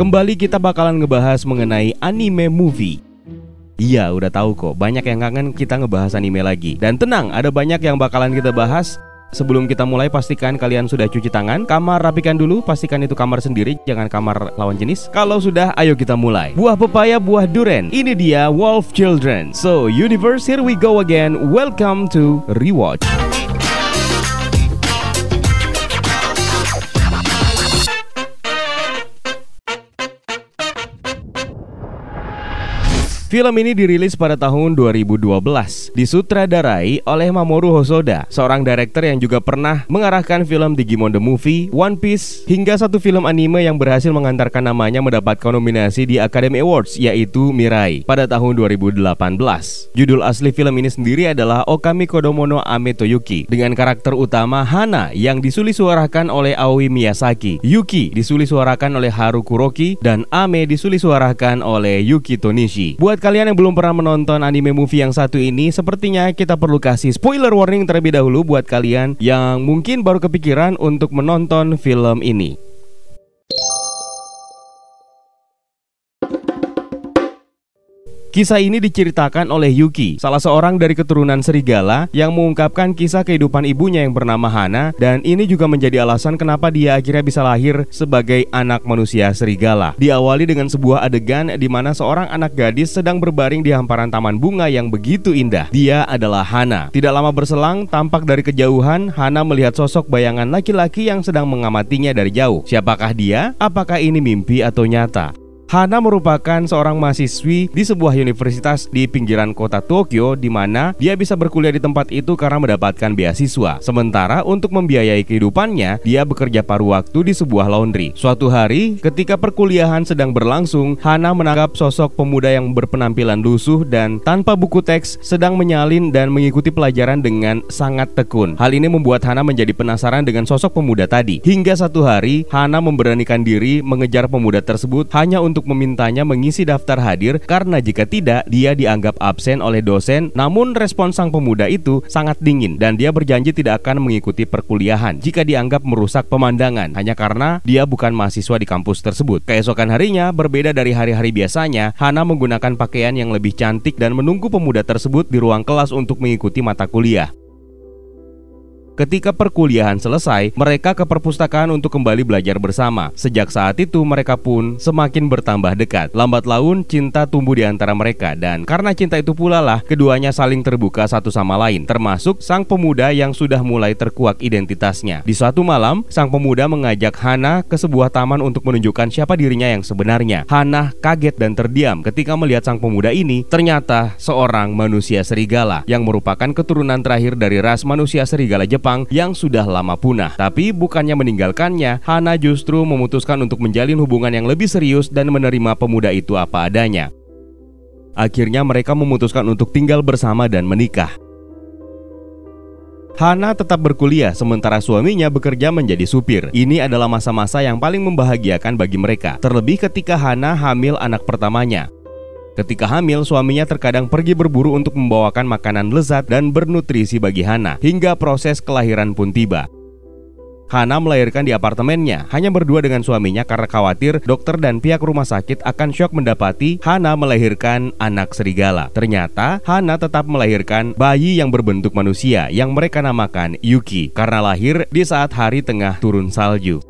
Kembali kita bakalan ngebahas mengenai anime movie. Iya, udah tahu kok. Banyak yang kangen kita ngebahas anime lagi. Dan tenang, ada banyak yang bakalan kita bahas. Sebelum kita mulai pastikan kalian sudah cuci tangan Kamar rapikan dulu Pastikan itu kamar sendiri Jangan kamar lawan jenis Kalau sudah ayo kita mulai Buah pepaya buah duren Ini dia Wolf Children So universe here we go again Welcome to Rewatch Film ini dirilis pada tahun 2012, disutradarai oleh Mamoru Hosoda, seorang director yang juga pernah mengarahkan film Digimon The Movie, One Piece, hingga satu film anime yang berhasil mengantarkan namanya mendapatkan nominasi di Academy Awards, yaitu Mirai, pada tahun 2018. Judul asli film ini sendiri adalah Okami Kodomono Ame Toyuki, dengan karakter utama Hana yang disulisuarakan oleh Aoi Miyazaki, Yuki disulisuarakan oleh Haru Kuroki, dan Ame disulisuarakan oleh Yuki Tonishi. Buat buat kalian yang belum pernah menonton anime movie yang satu ini, sepertinya kita perlu kasih spoiler warning terlebih dahulu buat kalian yang mungkin baru kepikiran untuk menonton film ini. Kisah ini diceritakan oleh Yuki, salah seorang dari keturunan serigala yang mengungkapkan kisah kehidupan ibunya yang bernama Hana dan ini juga menjadi alasan kenapa dia akhirnya bisa lahir sebagai anak manusia serigala. Diawali dengan sebuah adegan di mana seorang anak gadis sedang berbaring di hamparan taman bunga yang begitu indah. Dia adalah Hana. Tidak lama berselang, tampak dari kejauhan Hana melihat sosok bayangan laki-laki yang sedang mengamatinya dari jauh. Siapakah dia? Apakah ini mimpi atau nyata? Hana merupakan seorang mahasiswi di sebuah universitas di pinggiran kota Tokyo di mana dia bisa berkuliah di tempat itu karena mendapatkan beasiswa. Sementara untuk membiayai kehidupannya, dia bekerja paruh waktu di sebuah laundry. Suatu hari, ketika perkuliahan sedang berlangsung, Hana menangkap sosok pemuda yang berpenampilan lusuh dan tanpa buku teks sedang menyalin dan mengikuti pelajaran dengan sangat tekun. Hal ini membuat Hana menjadi penasaran dengan sosok pemuda tadi. Hingga satu hari, Hana memberanikan diri mengejar pemuda tersebut hanya untuk untuk memintanya mengisi daftar hadir karena jika tidak dia dianggap absen oleh dosen namun respon sang pemuda itu sangat dingin dan dia berjanji tidak akan mengikuti perkuliahan jika dianggap merusak pemandangan hanya karena dia bukan mahasiswa di kampus tersebut. Keesokan harinya berbeda dari hari-hari biasanya, Hana menggunakan pakaian yang lebih cantik dan menunggu pemuda tersebut di ruang kelas untuk mengikuti mata kuliah. Ketika perkuliahan selesai, mereka ke perpustakaan untuk kembali belajar bersama. Sejak saat itu, mereka pun semakin bertambah dekat. Lambat laun, cinta tumbuh di antara mereka, dan karena cinta itu pula lah, keduanya saling terbuka satu sama lain, termasuk sang pemuda yang sudah mulai terkuak identitasnya. Di suatu malam, sang pemuda mengajak Hana ke sebuah taman untuk menunjukkan siapa dirinya yang sebenarnya. Hana kaget dan terdiam ketika melihat sang pemuda ini ternyata seorang manusia serigala yang merupakan keturunan terakhir dari ras manusia serigala Jepang Jepang yang sudah lama punah. Tapi bukannya meninggalkannya, Hana justru memutuskan untuk menjalin hubungan yang lebih serius dan menerima pemuda itu apa adanya. Akhirnya mereka memutuskan untuk tinggal bersama dan menikah. Hana tetap berkuliah sementara suaminya bekerja menjadi supir. Ini adalah masa-masa yang paling membahagiakan bagi mereka, terlebih ketika Hana hamil anak pertamanya. Ketika hamil, suaminya terkadang pergi berburu untuk membawakan makanan lezat dan bernutrisi bagi Hana, hingga proses kelahiran pun tiba. Hana melahirkan di apartemennya, hanya berdua dengan suaminya karena khawatir dokter dan pihak rumah sakit akan syok mendapati Hana melahirkan anak serigala. Ternyata Hana tetap melahirkan bayi yang berbentuk manusia yang mereka namakan Yuki karena lahir di saat hari tengah turun salju.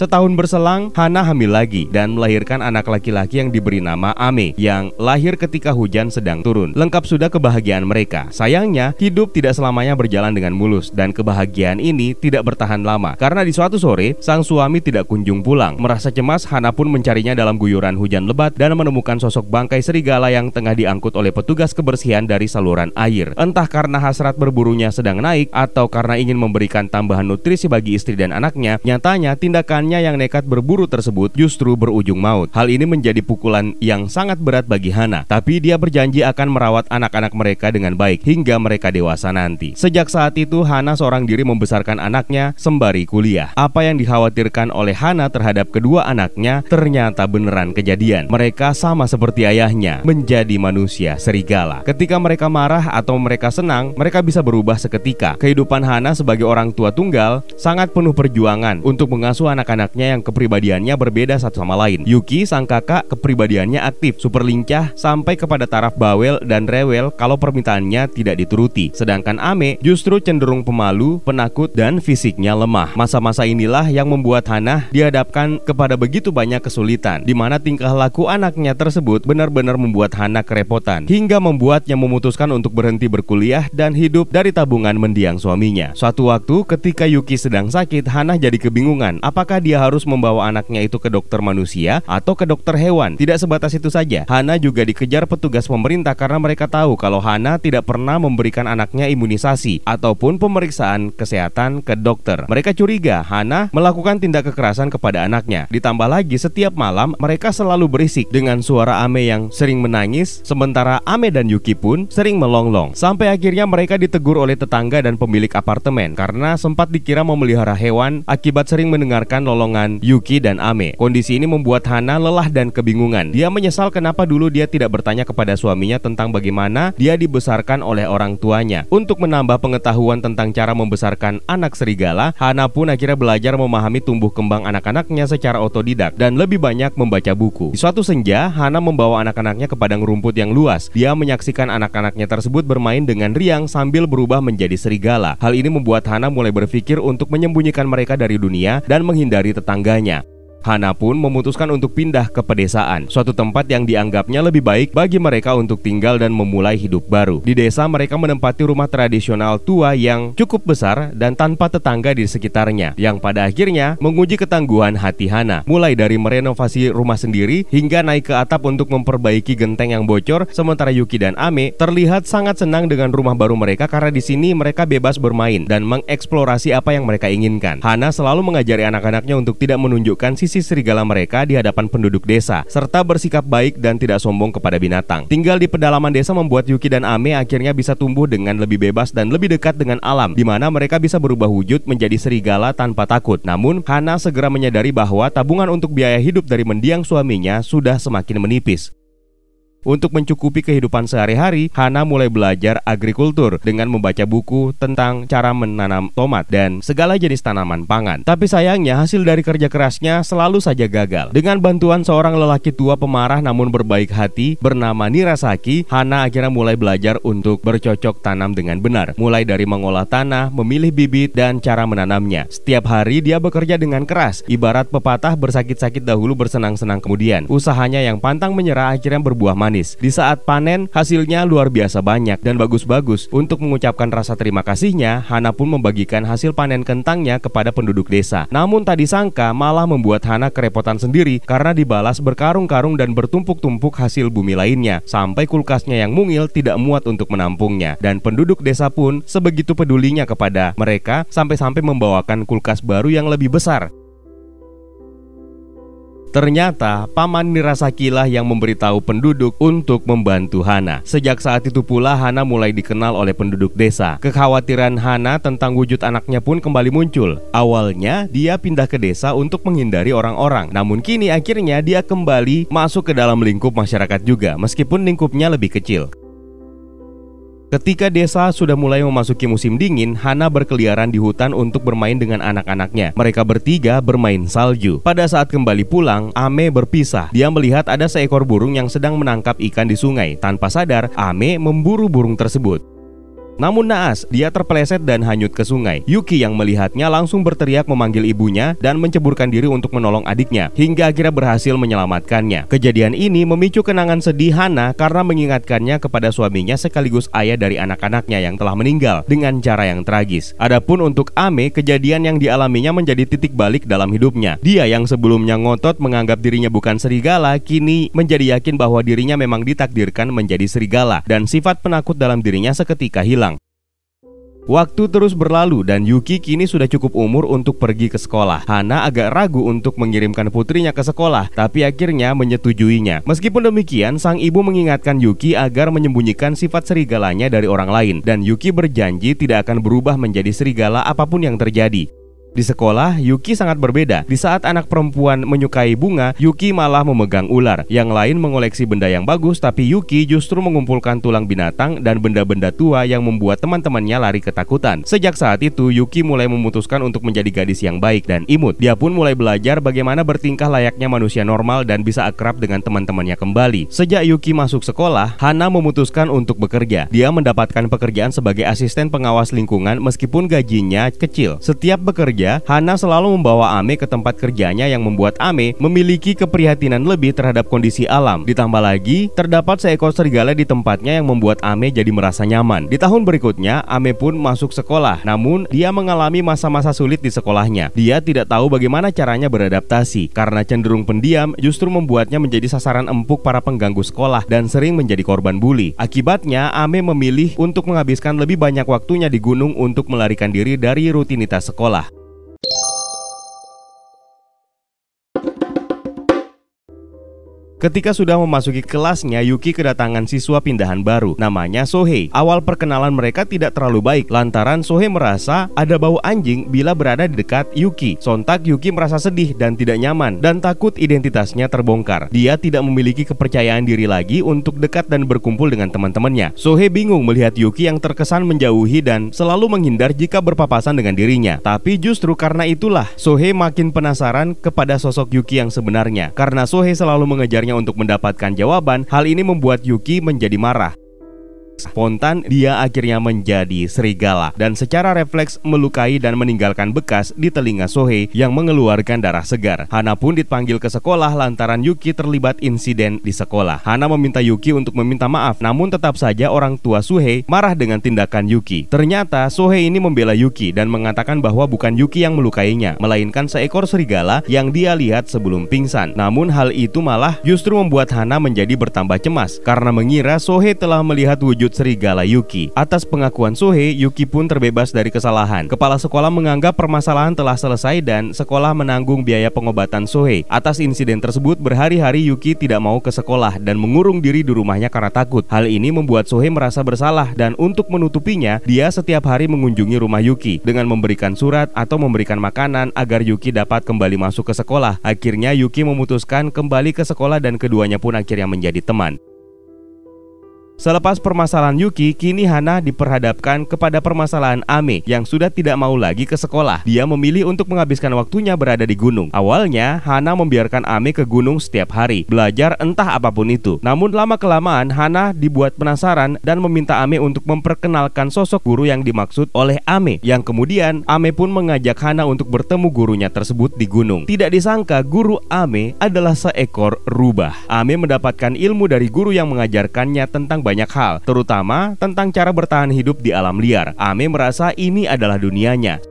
Setahun berselang, Hana hamil lagi dan melahirkan anak laki-laki yang diberi nama Ame yang lahir ketika hujan sedang turun. Lengkap sudah kebahagiaan mereka. Sayangnya, hidup tidak selamanya berjalan dengan mulus dan kebahagiaan ini tidak bertahan lama karena di suatu sore sang suami tidak kunjung pulang. Merasa cemas, Hana pun mencarinya dalam guyuran hujan lebat dan menemukan sosok bangkai serigala yang tengah diangkut oleh petugas kebersihan dari saluran air. Entah karena hasrat berburunya sedang naik atau karena ingin memberikan tambahan nutrisi bagi istri dan anaknya, nyatanya tindakan Rekannya yang nekat berburu tersebut justru berujung maut. Hal ini menjadi pukulan yang sangat berat bagi Hana, tapi dia berjanji akan merawat anak-anak mereka dengan baik hingga mereka dewasa nanti. Sejak saat itu Hana seorang diri membesarkan anaknya sembari kuliah. Apa yang dikhawatirkan oleh Hana terhadap kedua anaknya ternyata beneran kejadian. Mereka sama seperti ayahnya, menjadi manusia serigala. Ketika mereka marah atau mereka senang, mereka bisa berubah seketika. Kehidupan Hana sebagai orang tua tunggal sangat penuh perjuangan untuk mengasuh anak anak-anaknya yang kepribadiannya berbeda satu sama lain. Yuki, sang kakak, kepribadiannya aktif, super lincah, sampai kepada taraf bawel dan rewel kalau permintaannya tidak dituruti. Sedangkan Ame justru cenderung pemalu, penakut, dan fisiknya lemah. Masa-masa inilah yang membuat Hana dihadapkan kepada begitu banyak kesulitan, di mana tingkah laku anaknya tersebut benar-benar membuat Hana kerepotan, hingga membuatnya memutuskan untuk berhenti berkuliah dan hidup dari tabungan mendiang suaminya. Suatu waktu ketika Yuki sedang sakit, Hana jadi kebingungan apakah dia harus membawa anaknya itu ke dokter manusia atau ke dokter hewan. Tidak sebatas itu saja, Hana juga dikejar petugas pemerintah karena mereka tahu kalau Hana tidak pernah memberikan anaknya imunisasi ataupun pemeriksaan kesehatan ke dokter. Mereka curiga Hana melakukan tindak kekerasan kepada anaknya. Ditambah lagi setiap malam mereka selalu berisik dengan suara Ame yang sering menangis, sementara Ame dan Yuki pun sering melonglong. Sampai akhirnya mereka ditegur oleh tetangga dan pemilik apartemen karena sempat dikira memelihara hewan akibat sering mendengarkan lolongan Yuki dan Ame. Kondisi ini membuat Hana lelah dan kebingungan. Dia menyesal kenapa dulu dia tidak bertanya kepada suaminya tentang bagaimana dia dibesarkan oleh orang tuanya. Untuk menambah pengetahuan tentang cara membesarkan anak serigala, Hana pun akhirnya belajar memahami tumbuh kembang anak-anaknya secara otodidak dan lebih banyak membaca buku. Di suatu senja, Hana membawa anak-anaknya ke padang rumput yang luas. Dia menyaksikan anak-anaknya tersebut bermain dengan riang sambil berubah menjadi serigala. Hal ini membuat Hana mulai berpikir untuk menyembunyikan mereka dari dunia dan menghindari tetangganya. Hana pun memutuskan untuk pindah ke pedesaan, suatu tempat yang dianggapnya lebih baik bagi mereka untuk tinggal dan memulai hidup baru. Di desa mereka menempati rumah tradisional tua yang cukup besar dan tanpa tetangga di sekitarnya, yang pada akhirnya menguji ketangguhan hati Hana, mulai dari merenovasi rumah sendiri hingga naik ke atap untuk memperbaiki genteng yang bocor, sementara Yuki dan Ame terlihat sangat senang dengan rumah baru mereka karena di sini mereka bebas bermain dan mengeksplorasi apa yang mereka inginkan. Hana selalu mengajari anak-anaknya untuk tidak menunjukkan sisi sisi serigala mereka di hadapan penduduk desa, serta bersikap baik dan tidak sombong kepada binatang. Tinggal di pedalaman desa membuat Yuki dan Ame akhirnya bisa tumbuh dengan lebih bebas dan lebih dekat dengan alam, di mana mereka bisa berubah wujud menjadi serigala tanpa takut. Namun, Hana segera menyadari bahwa tabungan untuk biaya hidup dari mendiang suaminya sudah semakin menipis. Untuk mencukupi kehidupan sehari-hari, Hana mulai belajar agrikultur dengan membaca buku tentang cara menanam tomat dan segala jenis tanaman pangan. Tapi sayangnya hasil dari kerja kerasnya selalu saja gagal. Dengan bantuan seorang lelaki tua pemarah namun berbaik hati bernama Nirasaki, Hana akhirnya mulai belajar untuk bercocok tanam dengan benar. Mulai dari mengolah tanah, memilih bibit, dan cara menanamnya. Setiap hari dia bekerja dengan keras, ibarat pepatah bersakit-sakit dahulu bersenang-senang kemudian. Usahanya yang pantang menyerah akhirnya berbuah manis manis. Di saat panen, hasilnya luar biasa banyak dan bagus-bagus. Untuk mengucapkan rasa terima kasihnya, Hana pun membagikan hasil panen kentangnya kepada penduduk desa. Namun tak disangka malah membuat Hana kerepotan sendiri karena dibalas berkarung-karung dan bertumpuk-tumpuk hasil bumi lainnya. Sampai kulkasnya yang mungil tidak muat untuk menampungnya. Dan penduduk desa pun sebegitu pedulinya kepada mereka sampai-sampai membawakan kulkas baru yang lebih besar. Ternyata paman Nirasakilah yang memberitahu penduduk untuk membantu Hana. Sejak saat itu pula Hana mulai dikenal oleh penduduk desa. Kekhawatiran Hana tentang wujud anaknya pun kembali muncul. Awalnya dia pindah ke desa untuk menghindari orang-orang. Namun kini akhirnya dia kembali masuk ke dalam lingkup masyarakat juga meskipun lingkupnya lebih kecil. Ketika desa sudah mulai memasuki musim dingin, Hana berkeliaran di hutan untuk bermain dengan anak-anaknya. Mereka bertiga bermain salju. Pada saat kembali pulang, Ame berpisah. Dia melihat ada seekor burung yang sedang menangkap ikan di sungai. Tanpa sadar, Ame memburu burung tersebut. Namun naas, dia terpeleset dan hanyut ke sungai. Yuki yang melihatnya langsung berteriak memanggil ibunya dan menceburkan diri untuk menolong adiknya, hingga akhirnya berhasil menyelamatkannya. Kejadian ini memicu kenangan sedih Hana karena mengingatkannya kepada suaminya sekaligus ayah dari anak-anaknya yang telah meninggal dengan cara yang tragis. Adapun untuk Ame, kejadian yang dialaminya menjadi titik balik dalam hidupnya. Dia yang sebelumnya ngotot menganggap dirinya bukan serigala, kini menjadi yakin bahwa dirinya memang ditakdirkan menjadi serigala dan sifat penakut dalam dirinya seketika hilang. Waktu terus berlalu dan Yuki kini sudah cukup umur untuk pergi ke sekolah. Hana agak ragu untuk mengirimkan putrinya ke sekolah, tapi akhirnya menyetujuinya. Meskipun demikian, sang ibu mengingatkan Yuki agar menyembunyikan sifat serigalanya dari orang lain dan Yuki berjanji tidak akan berubah menjadi serigala apa pun yang terjadi. Di sekolah, Yuki sangat berbeda. Di saat anak perempuan menyukai bunga, Yuki malah memegang ular. Yang lain mengoleksi benda yang bagus, tapi Yuki justru mengumpulkan tulang binatang dan benda-benda tua yang membuat teman-temannya lari ketakutan. Sejak saat itu, Yuki mulai memutuskan untuk menjadi gadis yang baik dan imut. Dia pun mulai belajar bagaimana bertingkah layaknya manusia normal dan bisa akrab dengan teman-temannya kembali. Sejak Yuki masuk sekolah, Hana memutuskan untuk bekerja. Dia mendapatkan pekerjaan sebagai asisten pengawas lingkungan meskipun gajinya kecil. Setiap bekerja bekerja, Hana selalu membawa Ame ke tempat kerjanya yang membuat Ame memiliki keprihatinan lebih terhadap kondisi alam. Ditambah lagi, terdapat seekor serigala di tempatnya yang membuat Ame jadi merasa nyaman. Di tahun berikutnya, Ame pun masuk sekolah, namun dia mengalami masa-masa sulit di sekolahnya. Dia tidak tahu bagaimana caranya beradaptasi, karena cenderung pendiam justru membuatnya menjadi sasaran empuk para pengganggu sekolah dan sering menjadi korban bully. Akibatnya, Ame memilih untuk menghabiskan lebih banyak waktunya di gunung untuk melarikan diri dari rutinitas sekolah. Ketika sudah memasuki kelasnya, Yuki kedatangan siswa pindahan baru, namanya Sohei. Awal perkenalan mereka tidak terlalu baik, lantaran Sohei merasa ada bau anjing bila berada di dekat Yuki. Sontak Yuki merasa sedih dan tidak nyaman, dan takut identitasnya terbongkar. Dia tidak memiliki kepercayaan diri lagi untuk dekat dan berkumpul dengan teman-temannya. Sohei bingung melihat Yuki yang terkesan menjauhi dan selalu menghindar jika berpapasan dengan dirinya. Tapi justru karena itulah, Sohei makin penasaran kepada sosok Yuki yang sebenarnya. Karena Sohei selalu mengejarnya untuk mendapatkan jawaban, hal ini membuat Yuki menjadi marah. Spontan, dia akhirnya menjadi serigala dan secara refleks melukai dan meninggalkan bekas di telinga Sohei yang mengeluarkan darah segar. Hana pun dipanggil ke sekolah lantaran Yuki terlibat insiden di sekolah. Hana meminta Yuki untuk meminta maaf, namun tetap saja orang tua Sohei marah dengan tindakan Yuki. Ternyata Sohei ini membela Yuki dan mengatakan bahwa bukan Yuki yang melukainya, melainkan seekor serigala yang dia lihat sebelum pingsan. Namun hal itu malah justru membuat Hana menjadi bertambah cemas karena mengira Sohei telah melihat wujud wujud serigala Yuki. Atas pengakuan Sohei, Yuki pun terbebas dari kesalahan. Kepala sekolah menganggap permasalahan telah selesai dan sekolah menanggung biaya pengobatan Sohei. Atas insiden tersebut, berhari-hari Yuki tidak mau ke sekolah dan mengurung diri di rumahnya karena takut. Hal ini membuat Sohei merasa bersalah dan untuk menutupinya, dia setiap hari mengunjungi rumah Yuki dengan memberikan surat atau memberikan makanan agar Yuki dapat kembali masuk ke sekolah. Akhirnya Yuki memutuskan kembali ke sekolah dan keduanya pun akhirnya menjadi teman. Selepas permasalahan Yuki, kini Hana diperhadapkan kepada permasalahan Ame yang sudah tidak mau lagi ke sekolah. Dia memilih untuk menghabiskan waktunya berada di gunung. Awalnya, Hana membiarkan Ame ke gunung setiap hari, belajar entah apa pun itu. Namun lama-kelamaan, Hana dibuat penasaran dan meminta Ame untuk memperkenalkan sosok guru yang dimaksud oleh Ame. Yang kemudian, Ame pun mengajak Hana untuk bertemu gurunya tersebut di gunung. Tidak disangka, guru Ame adalah seekor rubah. Ame mendapatkan ilmu dari guru yang mengajarkannya tentang banyak hal, terutama tentang cara bertahan hidup di alam liar. Ame merasa ini adalah dunianya.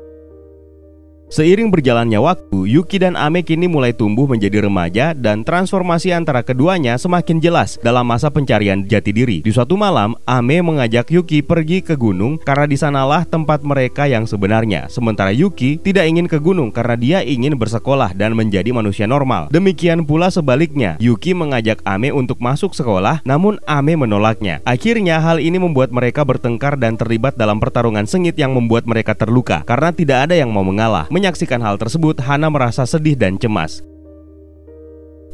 Seiring berjalannya waktu, Yuki dan Ame kini mulai tumbuh menjadi remaja dan transformasi antara keduanya semakin jelas dalam masa pencarian jati diri. Di suatu malam, Ame mengajak Yuki pergi ke gunung karena di sanalah tempat mereka yang sebenarnya. Sementara Yuki tidak ingin ke gunung karena dia ingin bersekolah dan menjadi manusia normal. Demikian pula sebaliknya, Yuki mengajak Ame untuk masuk sekolah, namun Ame menolaknya. Akhirnya hal ini membuat mereka bertengkar dan terlibat dalam pertarungan sengit yang membuat mereka terluka karena tidak ada yang mau mengalah. Menyaksikan hal tersebut, Hana merasa sedih dan cemas.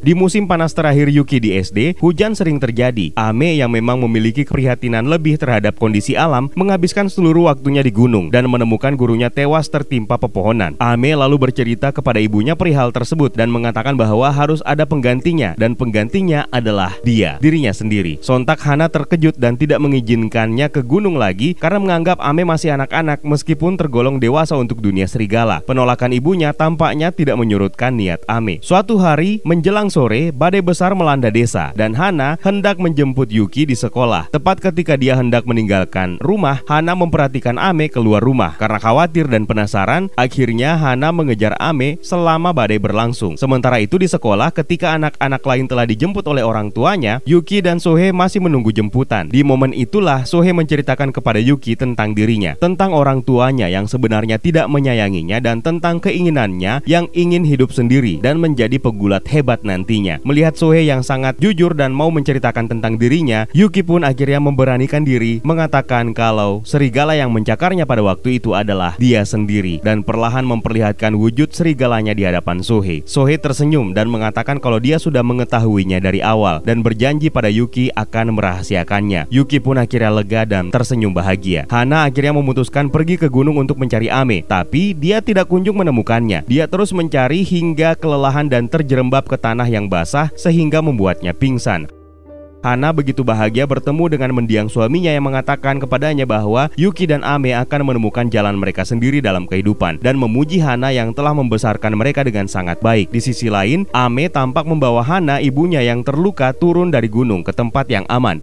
Di musim panas terakhir Yuki di SD, hujan sering terjadi. Ame yang memang memiliki keprihatinan lebih terhadap kondisi alam, menghabiskan seluruh waktunya di gunung dan menemukan gurunya tewas tertimpa pepohonan. Ame lalu bercerita kepada ibunya perihal tersebut dan mengatakan bahwa harus ada penggantinya dan penggantinya adalah dia, dirinya sendiri. Sontak Hana terkejut dan tidak mengizinkannya ke gunung lagi karena menganggap Ame masih anak-anak meskipun tergolong dewasa untuk dunia serigala. Penolakan ibunya tampaknya tidak menyurutkan niat Ame. Suatu hari menjelang Menjelang sore, badai besar melanda desa dan Hana hendak menjemput Yuki di sekolah. Tepat ketika dia hendak meninggalkan rumah, Hana memperhatikan Ame keluar rumah. Karena khawatir dan penasaran, akhirnya Hana mengejar Ame selama badai berlangsung. Sementara itu di sekolah, ketika anak-anak lain telah dijemput oleh orang tuanya, Yuki dan Sohe masih menunggu jemputan. Di momen itulah Sohe menceritakan kepada Yuki tentang dirinya, tentang orang tuanya yang sebenarnya tidak menyayanginya dan tentang keinginannya yang ingin hidup sendiri dan menjadi pegulat hebat nanti nantinya. Melihat Sohei yang sangat jujur dan mau menceritakan tentang dirinya, Yuki pun akhirnya memberanikan diri mengatakan kalau serigala yang mencakarnya pada waktu itu adalah dia sendiri dan perlahan memperlihatkan wujud serigalanya di hadapan Sohei. Sohei tersenyum dan mengatakan kalau dia sudah mengetahuinya dari awal dan berjanji pada Yuki akan merahasiakannya. Yuki pun akhirnya lega dan tersenyum bahagia. Hana akhirnya memutuskan pergi ke gunung untuk mencari Ame, tapi dia tidak kunjung menemukannya. Dia terus mencari hingga kelelahan dan terjerembab ke tanah yang basah sehingga membuatnya pingsan. Hana begitu bahagia bertemu dengan mendiang suaminya yang mengatakan kepadanya bahwa Yuki dan Ame akan menemukan jalan mereka sendiri dalam kehidupan dan memuji Hana yang telah membesarkan mereka dengan sangat baik. Di sisi lain, Ame tampak membawa Hana ibunya yang terluka turun dari gunung ke tempat yang aman.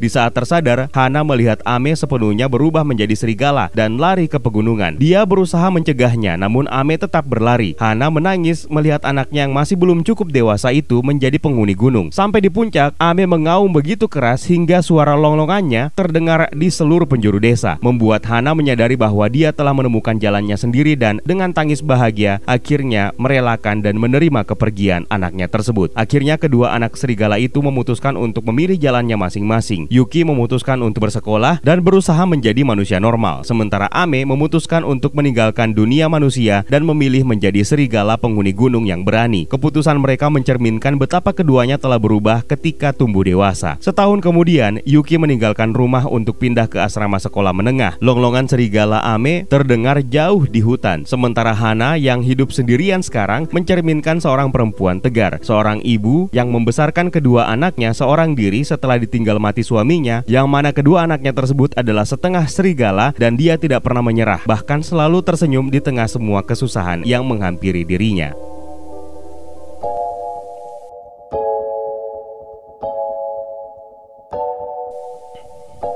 Di saat tersadar, Hana melihat Ame sepenuhnya berubah menjadi serigala dan lari ke pegunungan. Dia berusaha mencegahnya, namun Ame tetap berlari. Hana menangis melihat anaknya yang masih belum cukup dewasa itu menjadi penghuni gunung. Sampai di puncak, Ame mengaum begitu keras hingga suara longlongannya terdengar di seluruh penjuru desa, membuat Hana menyadari bahwa dia telah menemukan jalannya sendiri dan dengan tangis bahagia akhirnya merelakan dan menerima kepergian anaknya tersebut. Akhirnya kedua anak serigala itu memutuskan untuk memilih jalannya masing-masing. Yuki memutuskan untuk bersekolah dan berusaha menjadi manusia normal, sementara Ame memutuskan untuk meninggalkan dunia manusia dan memilih menjadi serigala penghuni gunung yang berani. Keputusan mereka mencerminkan betapa keduanya telah berubah ketika tumbuh dewasa. Setahun kemudian, Yuki meninggalkan rumah untuk pindah ke asrama sekolah menengah. Longlongan serigala Ame terdengar jauh di hutan, sementara Hana yang hidup sendirian sekarang mencerminkan seorang perempuan tegar, seorang ibu yang membesarkan kedua anaknya seorang diri setelah ditinggal mati suami suaminya, yang mana kedua anaknya tersebut adalah setengah serigala dan dia tidak pernah menyerah, bahkan selalu tersenyum di tengah semua kesusahan yang menghampiri dirinya.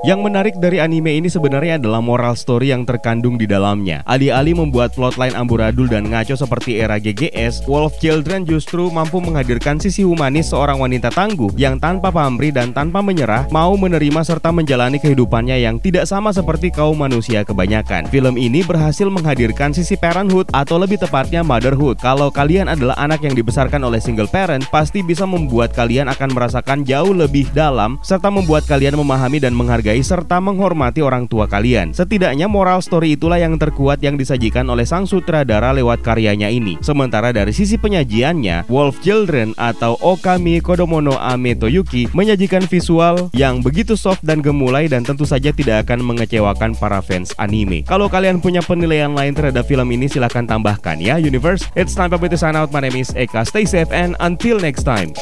Yang menarik dari anime ini sebenarnya adalah moral story yang terkandung di dalamnya. Alih-alih membuat plotline amburadul dan ngaco seperti era GGS, Wolf Children justru mampu menghadirkan sisi humanis seorang wanita tangguh yang tanpa pamrih dan tanpa menyerah mau menerima serta menjalani kehidupannya yang tidak sama seperti kaum manusia kebanyakan. Film ini berhasil menghadirkan sisi parenthood atau lebih tepatnya motherhood. Kalau kalian adalah anak yang dibesarkan oleh single parent, pasti bisa membuat kalian akan merasakan jauh lebih dalam serta membuat kalian memahami dan menghargai menghargai serta menghormati orang tua kalian. Setidaknya moral story itulah yang terkuat yang disajikan oleh sang sutradara lewat karyanya ini. Sementara dari sisi penyajiannya, Wolf Children atau Okami Kodomono Ame Toyuki menyajikan visual yang begitu soft dan gemulai dan tentu saja tidak akan mengecewakan para fans anime. Kalau kalian punya penilaian lain terhadap film ini silahkan tambahkan ya Universe. It's time for me to sign out. My name is Eka. Stay safe and until next time.